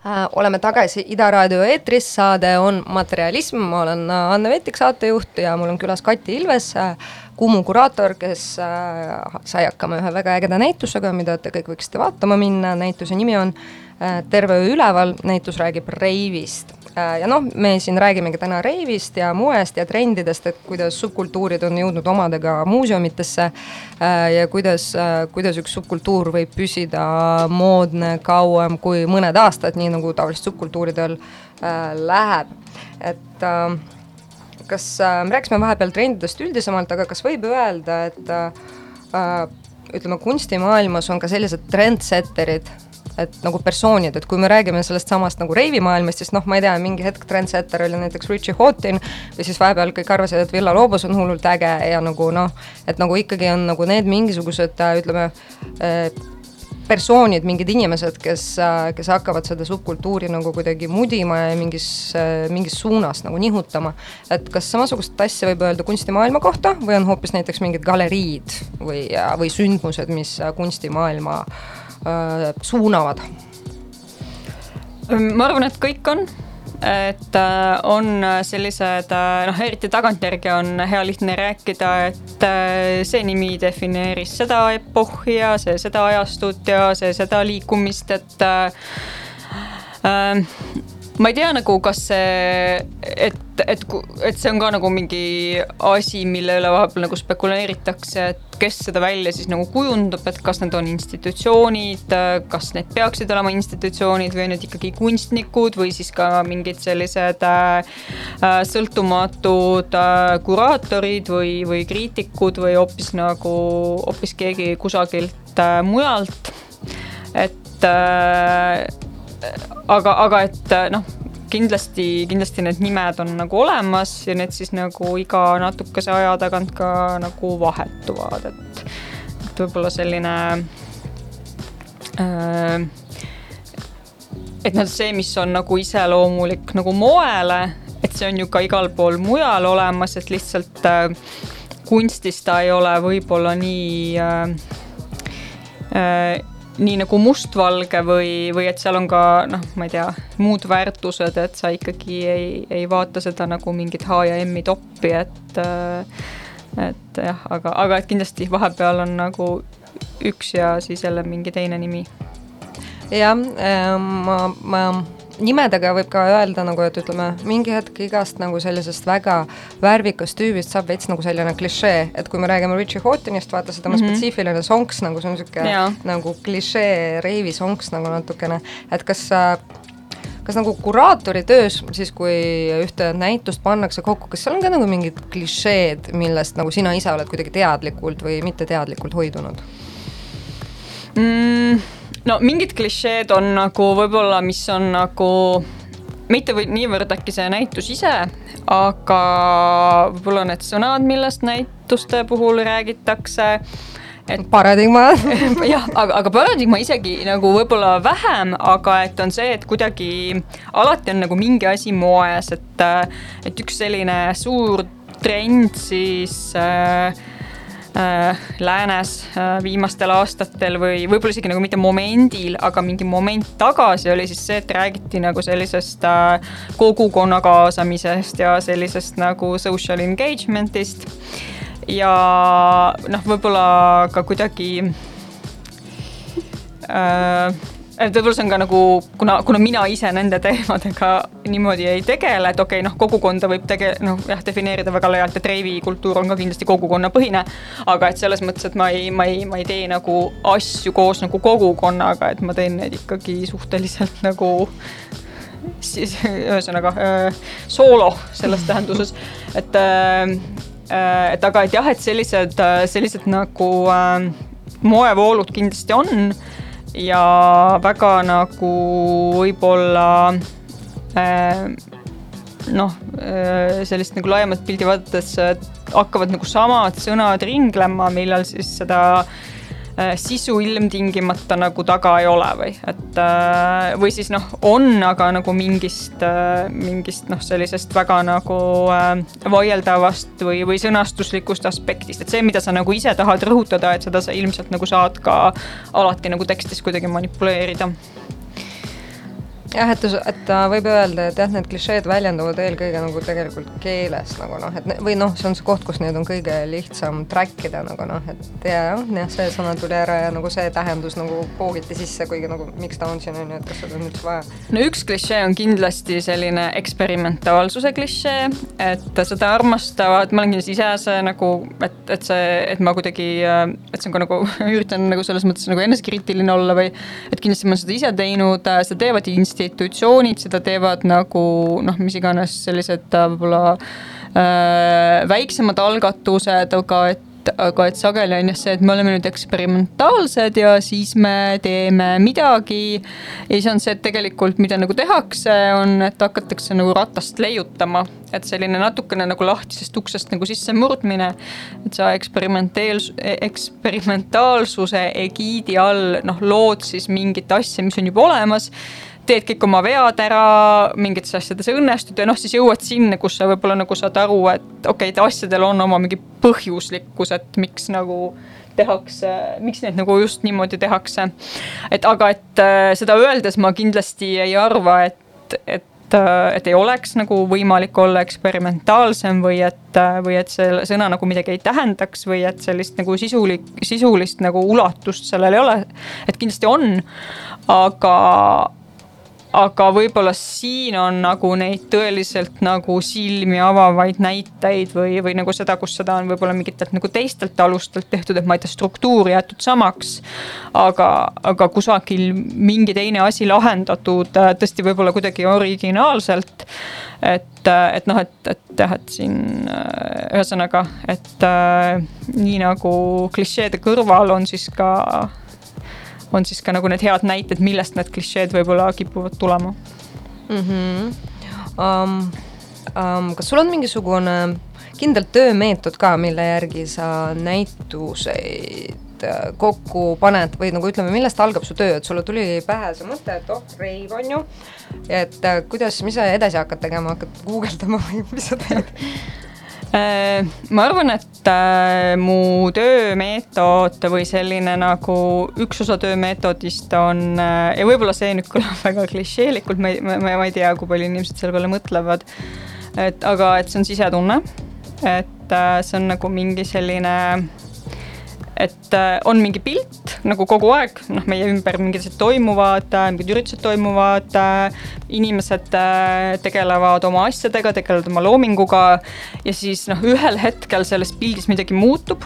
A: Äh, oleme tagasi Ida raadio eetris, saade on Materialism, ma olen äh, Anne Vetik, saatejuht ja mul on külas Kati Ilves, äh, Kumu kuraator, kes sai hakkama ühe väga ägeda näitusega, mida te kõik võiksite vaatama minna, näituse nimi on Terve öö üleval, näitus räägib reivist ja noh, me siin räägimegi täna reivist ja moest ja trendidest, et kuidas subkultuurid on jõudnud omadega muuseumitesse äh, ja kuidas, äh, kuidas üks subkultuur võib püsida moodne kauem kui mõned aastad, nii nagu tavaliselt subkultuuridel läheb. et kas, me rääkisime vahepeal trendidest üldisemalt, aga kas võib öelda, et ütleme, kunstimaailmas on ka sellised trendsetterid et nagu persoonid, et kui me räägime sellest samast nagu reivimaailmast, siis noh, ma ei tea, mingi hetk trendsetter oli näiteks Richie Houghton või siis vahepeal kõik arvasid, et Villa Lobos on hullult äge ja nagu noh, et nagu ikkagi on nagu need mingisugused ütleme äh, persoonid, mingid inimesed, kes, äh, kes hakkavad seda subkultuuri nagu kuidagi mudima ja mingis, äh, mingis suunas nagu nihutama. et kas samasugust asja võib öelda kunstimaailma kohta või on hoopis näiteks mingid galeriid või, või sündmused, mis kunstimaailma Äh, suunavad?
B: ma arvan, et kõik on et äh, on sellised, äh, noh, eriti tagantjärgi on hea lihtne rääkida, et see nimi defineeris seda epohhi ja see seda ajastut ja see seda liikumist, et äh, ma ei tea nagu, kas see, et, et, et see on ka nagu mingi asi, mille üle vahepeal nagu spekuleeritakse, et kes seda välja siis nagu kujundab, et kas need on institutsioonid, kas need peaksid olema institutsioonid või need ikkagi kunstnikud või siis ka mingid sellised äh, äh sõltumatud äh, kuraatorid või, või kriitikud või hoopis nagu, hoopis keegi kusagilt äh, mujalt. et äh, aga, aga et äh, noh, kindlasti, kindlasti need nimed on nagu olemas ja need siis nagu iga natukese aja tagant ka nagu vahetuvad, et, et võib-olla selline äh, et noh, see, mis on nagu iseloomulik nagu moele, et see on ju ka igal pool mujal olemas, et lihtsalt äh, kunstis ta ei ole võib-olla nii äh, äh, nii nagu mustvalge või, või et seal on ka noh, ma ei tea, muud väärtused, et sa ikkagi ei, ei vaata seda nagu mingit H ja M-i toppi, et et jah, aga, aga et kindlasti vahepeal on nagu üks ja siis jälle mingi teine nimi.
A: jah, ma, ma nimedega võib ka öelda nagu, et ütleme, mingi hetk igast nagu sellisest väga värvikast tüübist saab veits nagu selline klišee, et kui me räägime Richie Houghtonist, vaata see tema mm -hmm. spetsiifiline sonks nagu see on niisugune nagu klišee reivi sonks nagu natukene, et kas kas nagu kuraatori töös siis, kui ühte näitust pannakse kokku, kas seal on ka nagu mingid klišeed, millest nagu sina ise oled kuidagi teadlikult või mitteteadlikult hoidunud
B: mm.? No mingid klišeed on nagu võib-olla, mis on nagu mitte või niivõrd äkki see näitus ise, aga võib-olla need sõnad, millest näituste puhul räägitakse
A: et paradigma. (laughs)
B: Jah, aga, aga paradigma isegi nagu võib-olla vähem, aga et on see, et kuidagi alati on nagu mingi asi moes, et, et üks selline suur trend siis äh, läänes äh, viimastel aastatel või võib-olla isegi nagu mitte momendil, aga mingi moment tagasi oli siis see, et räägiti nagu sellisest äh, kogukonna kaasamisest ja sellisest nagu social engagement'ist. ja noh, võib-olla ka kuidagi äh, võib-olla see on ka nagu, kuna, kuna mina ise nende (laughs) teemadega niimoodi ei tegele, et okei okay,, noh, kogukonda võib tege-, noh jah, defineerida väga laialt, et reivikultuur on ka kindlasti kogukonnapõhine. aga et selles mõttes, et ma ei, ma ei, ma ei tee nagu asju koos nagu kogukonnaga, et ma teen neid ikkagi suhteliselt (laughs) nagu siis ühesõnaga äh, soolo selles (laughs) tähenduses, et äh, äh, et aga et jah, et sellised, sellised nagu äh, moevoolud kindlasti on ja väga nagu võib-olla äh, noh, äh, sellist nagu laiemat pildi vaadates hakkavad nagu samad sõnad ringlema, millal siis seda Äh, sisu ilmtingimata nagu taga ei ole või, et äh, või siis noh, on, aga nagu mingist, äh, mingist noh, sellisest väga nagu vaieldavast või, või sõnastuslikust aspektist, et see, mida sa nagu ise tahad rõhutada, et seda sa ilmselt nagu saad ka alati nagu tekstis kuidagi manipuleerida
A: jah, et, et võib öelda, et jah, need klišeed väljenduvad eelkõige nagu tegelikult keeles nagu noh, et või noh, see on see koht, kus neid on kõige lihtsam track ida nagu noh, et ja jah, see sõna tuli ära ja nagu see tähendus nagu poogiti sisse, kuigi nagu miks ta on siin on ju, et kas seda on üldse vaja.
B: no üks klišee on kindlasti selline eksperimentaalsuse klišee, et seda armastavad, ma olen kindlasti ise see nagu, et, et see, et ma kuidagi, et see on ka nagu, (laughs) üritan nagu selles mõttes nagu enesekriitiline olla või et kindlasti ma olen seda ise teinud, seda teevad institutsioonid, seda teevad nagu noh, mis iganes sellised äh, võib-olla äh, väiksemad algatused, aga et aga et sageli on jah see, et me oleme nüüd eksperimentaalsed ja siis me teeme midagi. ja siis on see, et tegelikult mida nagu tehakse, on, et hakatakse nagu ratast leiutama, et selline natukene nagu lahtisest uksest nagu sissemurdmine. et sa eksperimenteels-, eksperimentaalsuse egiidi all noh, lood siis mingit asja, mis on juba olemas teed kõik oma vead ära, mingites asjades õnnestud ja noh, siis jõuad sinna, kus sa võib-olla nagu saad aru, et okei okay,, asjadel on oma mingi põhjuslikkus, et miks nagu tehakse, miks neid nagu just niimoodi tehakse. et aga, et äh, seda öeldes ma kindlasti ei arva, et, et et ei oleks nagu võimalik olla eksperimentaalsem või et, või et see sõna nagu midagi ei tähendaks või et sellist nagu sisuli-, sisulist nagu ulatust sellel ei ole. et kindlasti on, aga aga võib-olla siin on nagu neid tõeliselt nagu silmi avavaid näiteid või, või nagu seda, kus seda on võib-olla mingitelt nagu teistelt alustelt tehtud, et ma ei tea, struktuur jäetud samaks. aga, aga kusagil mingi teine asi lahendatud äh, tõesti võib-olla kuidagi originaalselt. et, et noh, et, et jah, et siin äh, ühesõnaga, et äh, nii nagu klišeede kõrval on siis ka on siis ka nagu need head näited, millest need klišeed võib-olla kipuvad tulema
A: mm. -hmm. Um, um, kas sul on mingisugune kindel töömeetod ka, mille järgi sa näituseid äh, kokku paned või nagu ütleme, millest algab su töö, et sulle tuli pähe see mõte, et oh, reiv on ju. et äh, kuidas, mis sa edasi hakkad tegema, hakkad guugeldama või (laughs) mis sa teed?
B: Äh, ma arvan, et äh, mu töömeetod või selline nagu üks osa töömeetodist on äh, ja võib-olla see nüüd kõlab (laughs) väga klišeelikult, ma ei, ma, ma ei tea, kui palju inimesed selle peale mõtlevad. et aga, et see on sisetunne, et see on nagu mingi selline et äh, on mingi pilt nagu kogu aeg, noh, meie ümber mingid asjad toimuvad, mingid üritused toimuvad, inimesed äh, tegelevad oma asjadega, tegelevad oma loominguga ja siis noh, ühel hetkel selles pildis midagi muutub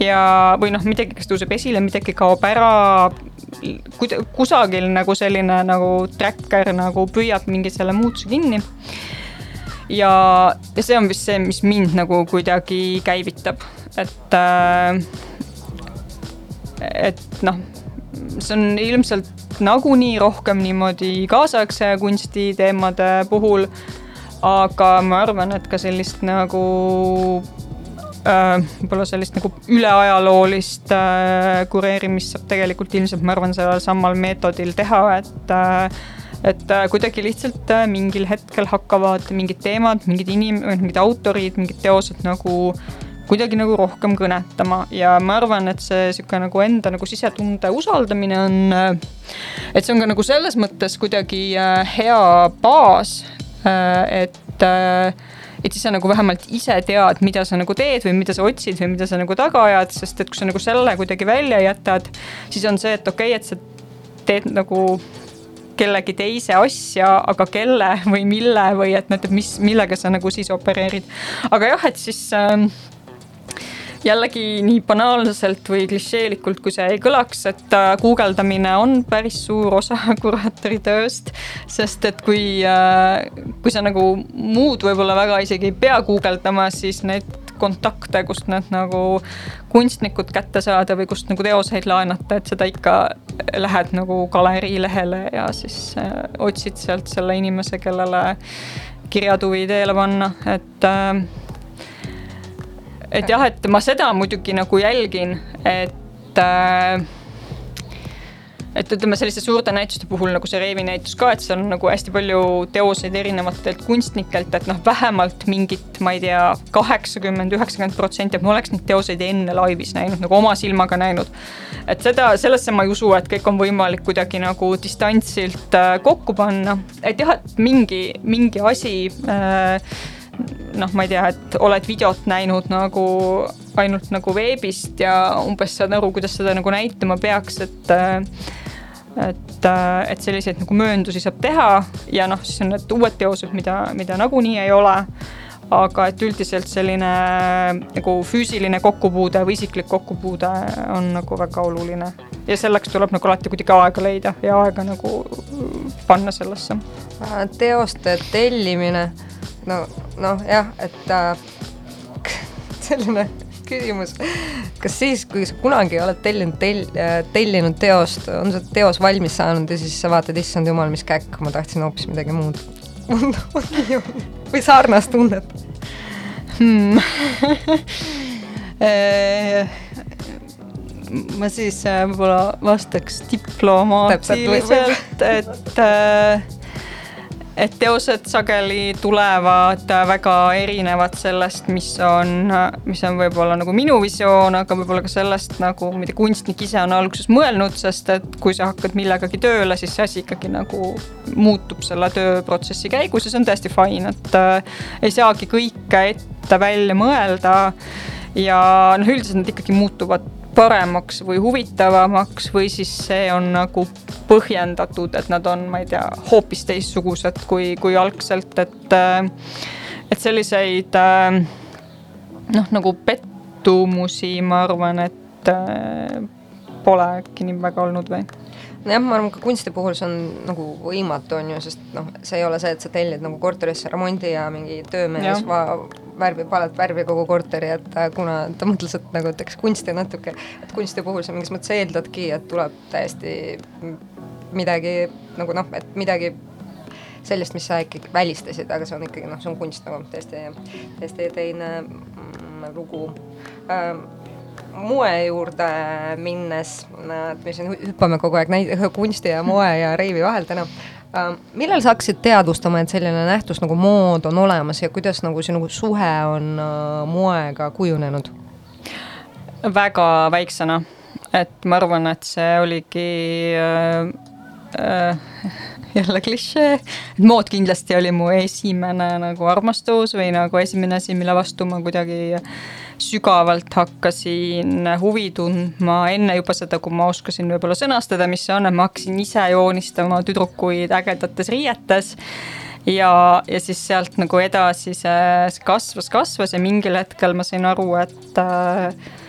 B: ja, või noh, midagi, kas tõuseb esile, midagi kaob ära. kusagil nagu selline nagu tracker nagu püüab mingi selle muutuse kinni ja, ja see on vist see, mis mind nagu kuidagi käivitab, et äh, et noh, see on ilmselt nagunii rohkem niimoodi kaasaegse kunsti teemade puhul. aga ma arvan, et ka sellist nagu äh, võib-olla sellist nagu üleajaloolist äh, kureerimist saab tegelikult ilmselt, ma arvan, sellel samal meetodil teha, et äh, et äh, kuidagi lihtsalt äh, mingil hetkel hakkavad mingid teemad, mingid inim-, mingid autorid, mingid teosed nagu kuidagi nagu rohkem kõnetama ja ma arvan, et see sihuke nagu enda nagu sisetunde usaldamine on. et see on ka nagu selles mõttes kuidagi äh, hea baas, et, et siis sa nagu vähemalt ise tead, mida sa nagu teed või mida sa otsid või mida sa nagu taga ajad, sest et kui sa nagu selle kuidagi välja jätad, siis on see, et okei okay,, et sa teed nagu kellegi teise asja, aga kelle või mille või et noh, et mis, millega sa nagu siis opereerid. aga jah, et siis äh, jällegi nii banaalselt või klišeelikult, kui see ei kõlaks, et äh, guugeldamine on päris suur osa (laughs) kuraatori tööst. sest et kui äh,, kui sa nagu muud võib-olla väga isegi ei pea guugeldama, siis neid kontakte, kust need nagu kunstnikud kätte saada või kust nagu teoseid laenata, et seda ikka lähed nagu galerii lehele ja siis äh, otsid sealt selle inimese, kellele kirjatuvi teele panna, et äh, et jah, et ma seda muidugi nagu jälgin, et äh, et ütleme selliste suurte näituste puhul nagu see Reevi näitus ka, et seal on nagu hästi palju teoseid erinevatelt kunstnikelt, et noh, vähemalt mingit, ma ei tea, kaheksakümmend, üheksakümmend protsenti, et ma oleks neid teoseid enne laivis näinud, nagu oma silmaga näinud. et seda, sellesse ma ei usu, et kõik on võimalik kuidagi nagu distantsilt äh, kokku panna, et jah, et mingi, mingi asi äh, noh, ma ei tea, et oled videot näinud nagu ainult nagu veebist ja umbes saad aru, kuidas seda nagu näitama peaks, et et, et selliseid nagu mööndusi saab teha ja noh, siis on need uued teosed, mida, mida nagunii ei ole. aga et üldiselt selline nagu füüsiline kokkupuude või isiklik kokkupuude on nagu väga oluline. ja selleks tuleb nagu alati kuidagi aega leida ja aega nagu panna sellesse.
A: teoste tellimine no, noh jah, et äh, selline küsimus, kas siis, kui sa kunagi oled tellinud tel-, tellinud teost, on see teos valmis saanud ja siis sa vaatad, issand jumal, mis käkk, ma tahtsin hoopis midagi muud. (laughs) Või sarnast tunnet.
B: Hmm. (laughs) ma siis äh, võib-olla vastaks diplomaatiliselt, et äh, et teosed sageli tulevad väga erinevad sellest, mis on, mis on võib-olla nagu minu visioon, aga võib-olla ka sellest nagu, mida kunstnik ise on alguses mõelnud, sest et kui sa hakkad millegagi tööle, siis see asi ikkagi nagu muutub selle tööprotsessi käigus ja see on täiesti fine, et äh, ei saagi kõike ette välja mõelda. Ja noh, üldiselt nad ikkagi muutuvad paremaks või huvitavamaks või siis see on nagu põhjendatud, et nad on, ma ei tea, hoopis teistsugused kui, kui algselt, et et selliseid noh, nagu pettumusi, ma arvan, et pole äkki nii väga olnud või
A: jah, ma arvan, ka kunsti puhul see on nagu võimatu, on ju, sest noh, see ei ole see, et sa tellid nagu korterisse remondi ja mingi töömees va-, värvib valet värvi kogu korteri, et äh, kuna ta mõtles, et nagu teeks kunsti natuke, et kunsti puhul sa mingis mõttes eeldadki, et tuleb täiesti midagi nagu noh, et midagi sellist, mis sa ikkagi välistasid, aga see on ikkagi noh, see on kunst nagu täiesti, täiesti teine mm, lugu. Ähm, moe juurde minnes, et me siin hüppame kogu aeg näi-, (laughs) kunsti ja moe ja reivi vahel täna äh,. millal sa hakkasid teadvustama, et selline nähtus nagu mood on olemas ja kuidas nagu sinu suhe on äh, moega kujunenud?
B: väga väiksena, et ma arvan, et see oligi äh, äh, (laughs) jälle klišee, et mood kindlasti oli mu esimene nagu armastus või nagu esimene asi, mille vastu ma kuidagi äh, sügavalt hakkasin huvi tundma enne juba seda, kui ma oskasin võib-olla sõnastada, mis see on, et ma hakkasin ise joonistama tüdrukuid ägedates riietes. Ja, ja siis sealt nagu edasi see, kasvas, kasvas ja mingil hetkel ma sain aru, et äh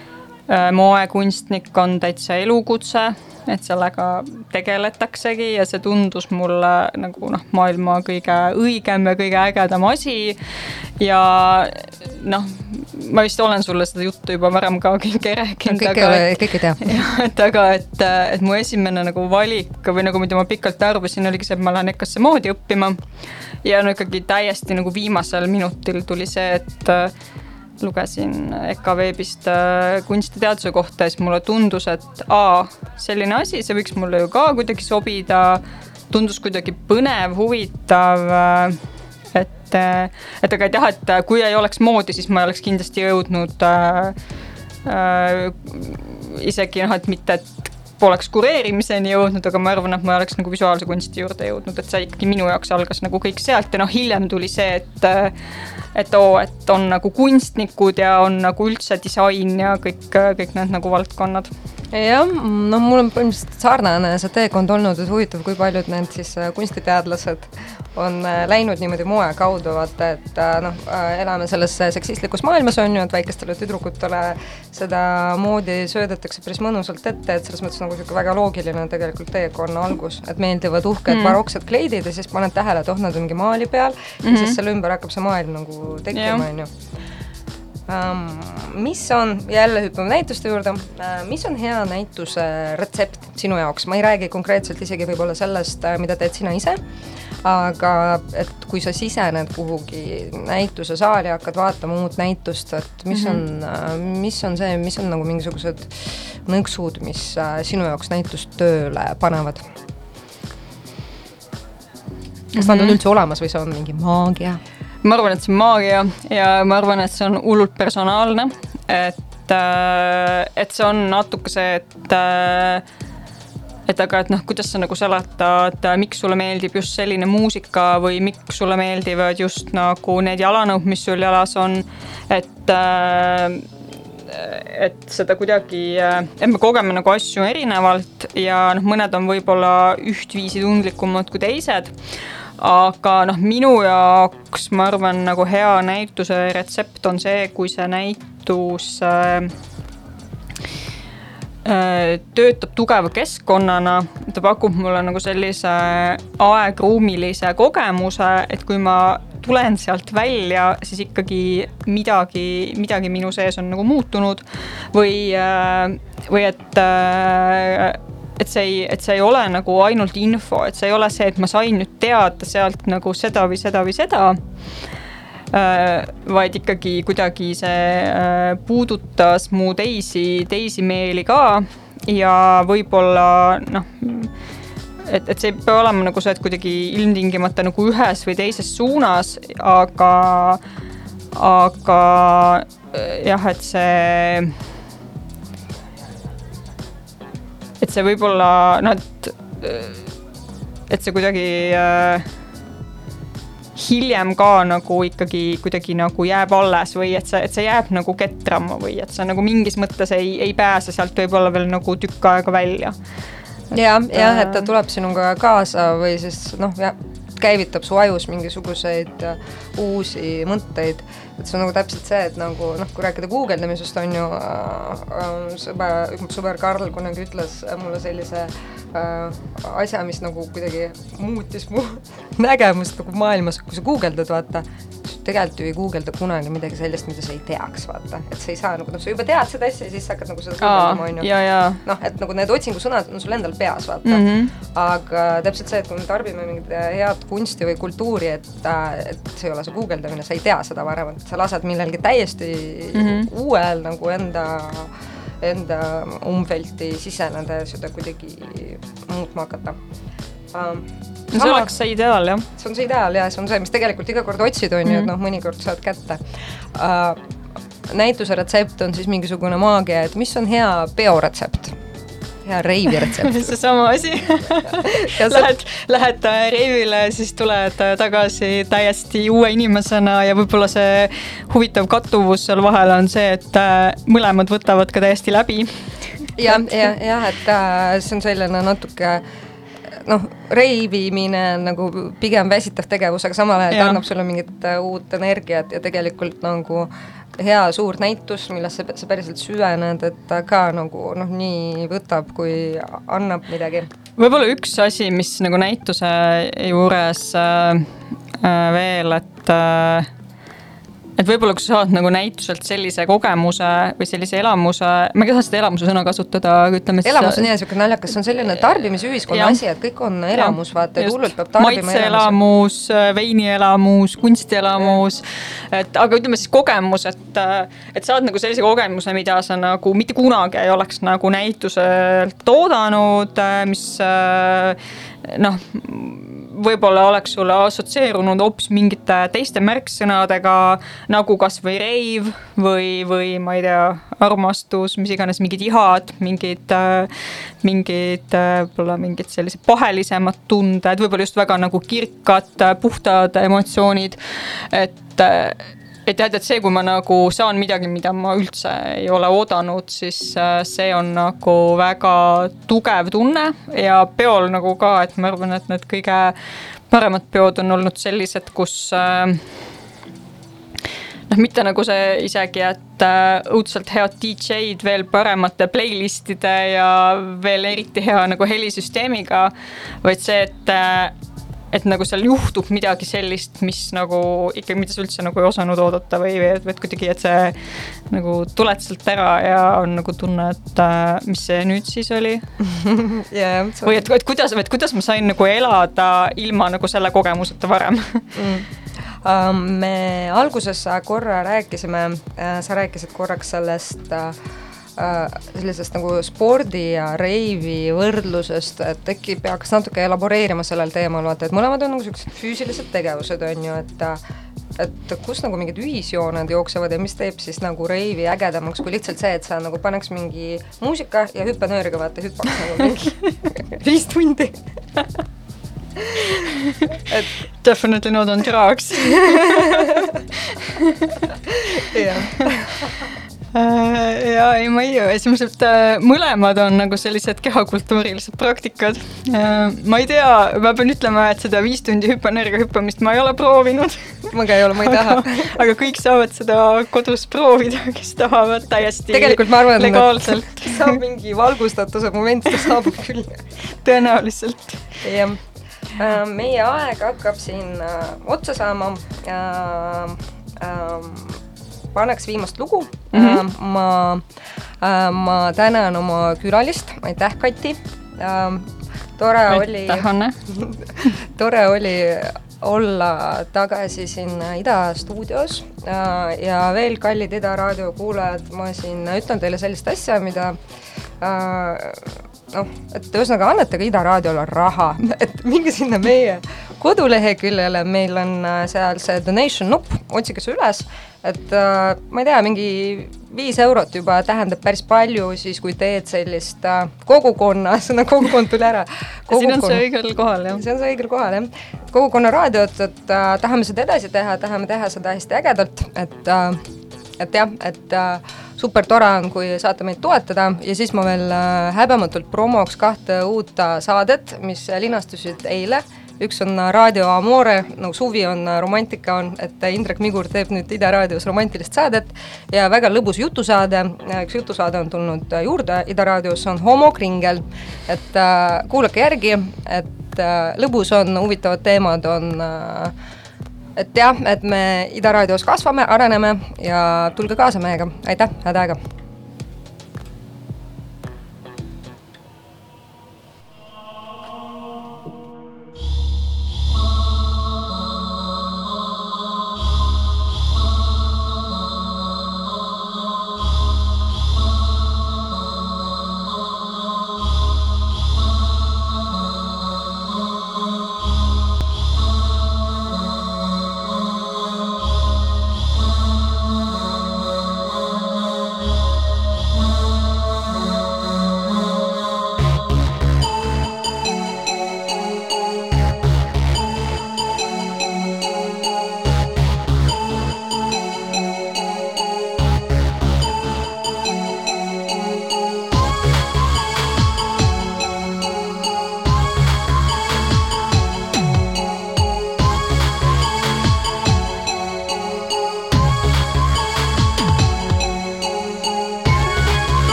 B: moekunstnik on täitsa elukutse et sellega tegeletaksegi ja see tundus mulle nagu noh, maailma kõige õigem ja kõige ägedam asi. ja noh, ma vist olen sulle seda juttu juba varem ka kõike rääkinud.
A: kõik ei ole, kõik ei tea. (laughs)
B: jah, et aga, et, et mu esimene nagu valik või nagu, mida ma pikalt arvasin, oligi see, et ma lähen EKA-sse moodi õppima. ja no ikkagi täiesti nagu viimasel minutil tuli see, et lugesin EKA veebist äh, kunstiteaduse kohta ja siis mulle tundus, et aa, selline asi, see võiks mulle ju ka kuidagi sobida. tundus kuidagi põnev, huvitav. Äh, et, äh, et aga et jah, et kui ei oleks moodi, siis ma ei oleks kindlasti jõudnud äh, äh, isegi noh, et mitte, et poleks kureerimiseni jõudnud, aga ma arvan, et ma oleks nagu visuaalse kunsti juurde jõudnud, et see ikkagi minu jaoks algas nagu kõik sealt ja noh, hiljem tuli see, et et oo, et on nagu kunstnikud ja on nagu üldse disain ja kõik, kõik need nagu valdkonnad
A: jah, noh, mul on põhimõtteliselt sarnane see teekond olnud, et huvitav, kui paljud need siis äh, kunstiteadlased on äh, läinud niimoodi moe kaudu, vaata, et äh, noh, elame selles seksistlikus maailmas, on ju, et väikestele tüdrukutele seda moodi söödetakse päris mõnusalt ette, et selles mõttes nagu niisugune väga loogiline tegelikult teekonna algus, et meeldivad uhked mm. baroksed kleidid ja siis paned tähele, et oh, nad on mingi maali peal mm -hmm. ja siis selle ümber hakkab see maailm nagu tekkima, on ju um,. mis on, jälle hüppame näituste juurde uh,, mis on hea näituse retsept sinu jaoks, ma ei räägi konkreetselt isegi võib-olla sellest, äh, mida teed sina ise, aga et kui sa sisened kuhugi näitusesaali, hakkad vaatama uut näitust, et mis mm -hmm. on, mis on see, mis on nagu mingisugused nõksud, mis äh, sinu jaoks näitust tööle panevad? kas mm -hmm. nad on üldse olemas või see on mingi maagia?
B: Ma arvan, et see on maagia ja ma arvan, et see on hullult personaalne, et, äh, et see on natuke see, et äh, et aga, et noh, kuidas sa nagu seletad, miks sulle meeldib just selline muusika või miks sulle meeldivad just nagu need jalanõud, mis sul jalas on, et äh, et seda kuidagi, et me kogeme nagu asju erinevalt ja noh, mõned on võib-olla ühtviisi tundlikumad kui teised aga noh, minu jaoks ma arvan, nagu hea näituse retsept on see, kui see näitus äh, äh, töötab tugeva keskkonnana, ta pakub mulle nagu sellise aegruumilise kogemuse, et kui ma tulen sealt välja, siis ikkagi midagi, midagi minu sees on nagu muutunud. Või, äh, või et et see ei, et see ei ole nagu ainult info, et see ei ole see, et ma sain nüüd teada sealt nagu seda või seda või seda äh,. vaid ikkagi kuidagi see äh, puudutas mu teisi, teisi meeli ka ja võib-olla noh et, et see ei pea olema nagu see, et kuidagi ilmtingimata nagu ühes või teises suunas, aga, aga jah, et see et see võib-olla noh, et, et see kuidagi äh, hiljem ka nagu ikkagi kuidagi nagu jääb alles või et see, et see jääb nagu ketrama või et sa nagu mingis mõttes ei, ei pääse sealt võib-olla veel nagu tükk aega välja.
A: ja, jah, et ta äh, tuleb sinuga kaasa või siis noh, jah, käivitab su ajus mingisuguseid uh, uusi mõtteid. Et see on nagu täpselt see, et nagu noh, kui rääkida guugeldamisest, on ju äh, äh, sõber, sõber Karl kunagi ütles mulle sellise äh, asja, mis nagu kuidagi muutis mu (laughs) nägemust nagu maailmas, kui sa guugeldad, vaata, tegelikult ju ei guugelda kunagi midagi sellist, mida sa ei teaks, vaata, et sa ei saa nagu, noh, sa juba tead seda asja ja siis sa hakkad nagu seda guugeldama, on ju. noh, et nagu need otsingusõnad on sul endal peas, vaata mm. -hmm. aga täpselt see, et kui me tarbime mingit head kunsti või kultuuri, et, et see ei ole see guugeldamine, sa ei tea seda varem, et sa lased millelgi täiesti mm -hmm. uuel nagu enda enda umfelti siseneda ja seda kuidagi muutma hakata
B: um, see oleks see ideaal, jah.
A: see on see ideaal ja see on see, mis tegelikult iga kord otsid, on ju, et mhm. noh, mõnikord saad kätte uh,. näituse retsept on siis mingisugune maagia, et mis on hea peoretsept hea reivi retsept (laughs)
B: seesama asi (laughs) Lähed, lähed äh, reivile, siis tuled äh, tagasi täiesti uue inimesena ja võib-olla see huvitav kattuvus seal vahel on see, et äh, mõlemad võtavad ka täiesti läbi.
A: jah, jah, jah, et see on selline natuke noh, reivimine on nagu pigem väsitav tegevus, aga samal ajal ta annab sulle mingit äh, uut energiat ja tegelikult nagu hea suur näitus, millesse sa päriselt süvened, et ta ka nagu noh, nii võtab, kui annab midagi.
B: võib-olla üks asi, mis nagu näituse juures äh, äh veel, et äh, et võib-olla, kui sa saad nagu näituselt sellise kogemuse või sellise elamuse, ma ei taha seda elamuse sõna kasutada, aga ütleme
A: siis. elamus on jah sihuke naljakas, see on selline tarbimisühiskonna asi, et kõik on elamus, vaata, et hullult peab tarbima.
B: maitseelamus, veinielamus, kunstielamus, et aga ütleme siis kogemus, et, et saad nagu sellise kogemuse, mida sa nagu mitte kunagi ei oleks nagu näituselt oodanud, mis noh võib-olla oleks sulle assotsieerunud hoopis mingite teiste märksõnadega nagu kasvõi reiv või, või ma ei tea, armastus, mis iganes, mingid ihad, mingid, mingid võib-olla mingid sellised pahelisemad tunded, võib-olla just väga nagu kirkad, puhtad emotsioonid. et et jah, et see, kui ma nagu saan midagi, mida ma üldse ei ole oodanud, siis äh, see on nagu väga tugev tunne ja peol nagu ka, et ma arvan, et need kõige paremad peod on olnud sellised, kus äh, noh, mitte nagu see isegi, et äh, õudselt head DJ-d veel paremate playlist'ide ja veel eriti hea nagu helisüsteemiga, vaid see, et et nagu seal juhtub midagi sellist, mis nagu ikkagi, mida sa üldse nagu ei osanud oodata või, või et, et kuidagi, et see nagu tuled sealt ära ja on nagu tunne, et äh, mis see nüüd siis oli (laughs)
A: ja, jah.
B: või et, et kuidas, et kuidas ma sain nagu elada ilma nagu selle kogemuseta varem
A: mm. Um, me alguses korra rääkisime, sa rääkisid korraks sellest äh, sellisest nagu spordi ja reivi võrdlusest, et äkki peaks natuke elaboreerima sellel teemal, vaata, et mõlemad on nagu siuksed füüsilised tegevused, on ju, et et kus nagu mingid ühisjooned jooksevad ja mis teeb siis nagu reivi ägedamaks kui lihtsalt see, et sa nagu paneks mingi muusika ja hüppenööriga vaata hüppaks nagu mingi (laughs) viis tundi.
B: Et definitely not on drugs (laughs)
A: jah.
B: Äh, (laughs) ja ei, ma ei, esimesed äh, mõlemad on nagu sellised kehakultuurilised praktikad. Äh, ma ei tea, ma pean ütlema, et seda viis tundi hüppenergia hüppamist ma ei ole proovinud. (laughs)
A: ma ka ei ole, ma ei taha.
B: aga kõik saavad seda kodus proovida, kes tahavad täiesti
A: tegelikult ma arvan,
B: legaalselt. (laughs)
A: saab mingi valgustatuse moment saabub (laughs) küll.
B: tõenäoliselt.
A: jah meie aeg hakkab siin äh, otsa saama äh,. Äh, paneks viimast lugu mm. -hmm. ma äh,, ma tänan oma külalist, aitäh, Kati äh,. tore aitäh, oli, (laughs) tore oli olla tagasi siin Ida stuudios äh, ja veel, kallid Ida raadio kuulajad, ma siin ütlen teile sellist asja, mida äh, noh, et ühesõnaga annetage Ida raadiole raha, (laughs) et minge sinna meie koduleheküljele, meil on äh, seal see donation nupp, otsige see üles et äh, ma ei tea, mingi viis eurot juba tähendab päris palju siis, kui teed sellist äh, kogukonna, (laughs) sõna kogukond tuli ära.
B: siin on see õigel kohal, jah.
A: see on see õigel kohal, jah. kogukonna raadiot, et äh, tahame seda edasi teha, tahame teha seda hästi ägedalt, et äh, et jah, et äh, super tore on, kui saate meid toetada. Ja siis ma veel äh, häbematult promoks kahte uut äh, saadet, mis linastusid eile. Üks on Raadio Amore, nagu suvi on, romantika on, et Indrek Migur teeb nüüd Ida raadios romantilist saadet. Ja väga lõbus jutusaade, üks jutusaade on tulnud juurde Ida raadios, on Homokringel, et äh, kuulake järgi, et äh, lõbus on, huvitavad teemad on äh, et jah, et me Ida raadios kasvame, areneme ja tulge kaasa meiega, aitäh, head aega!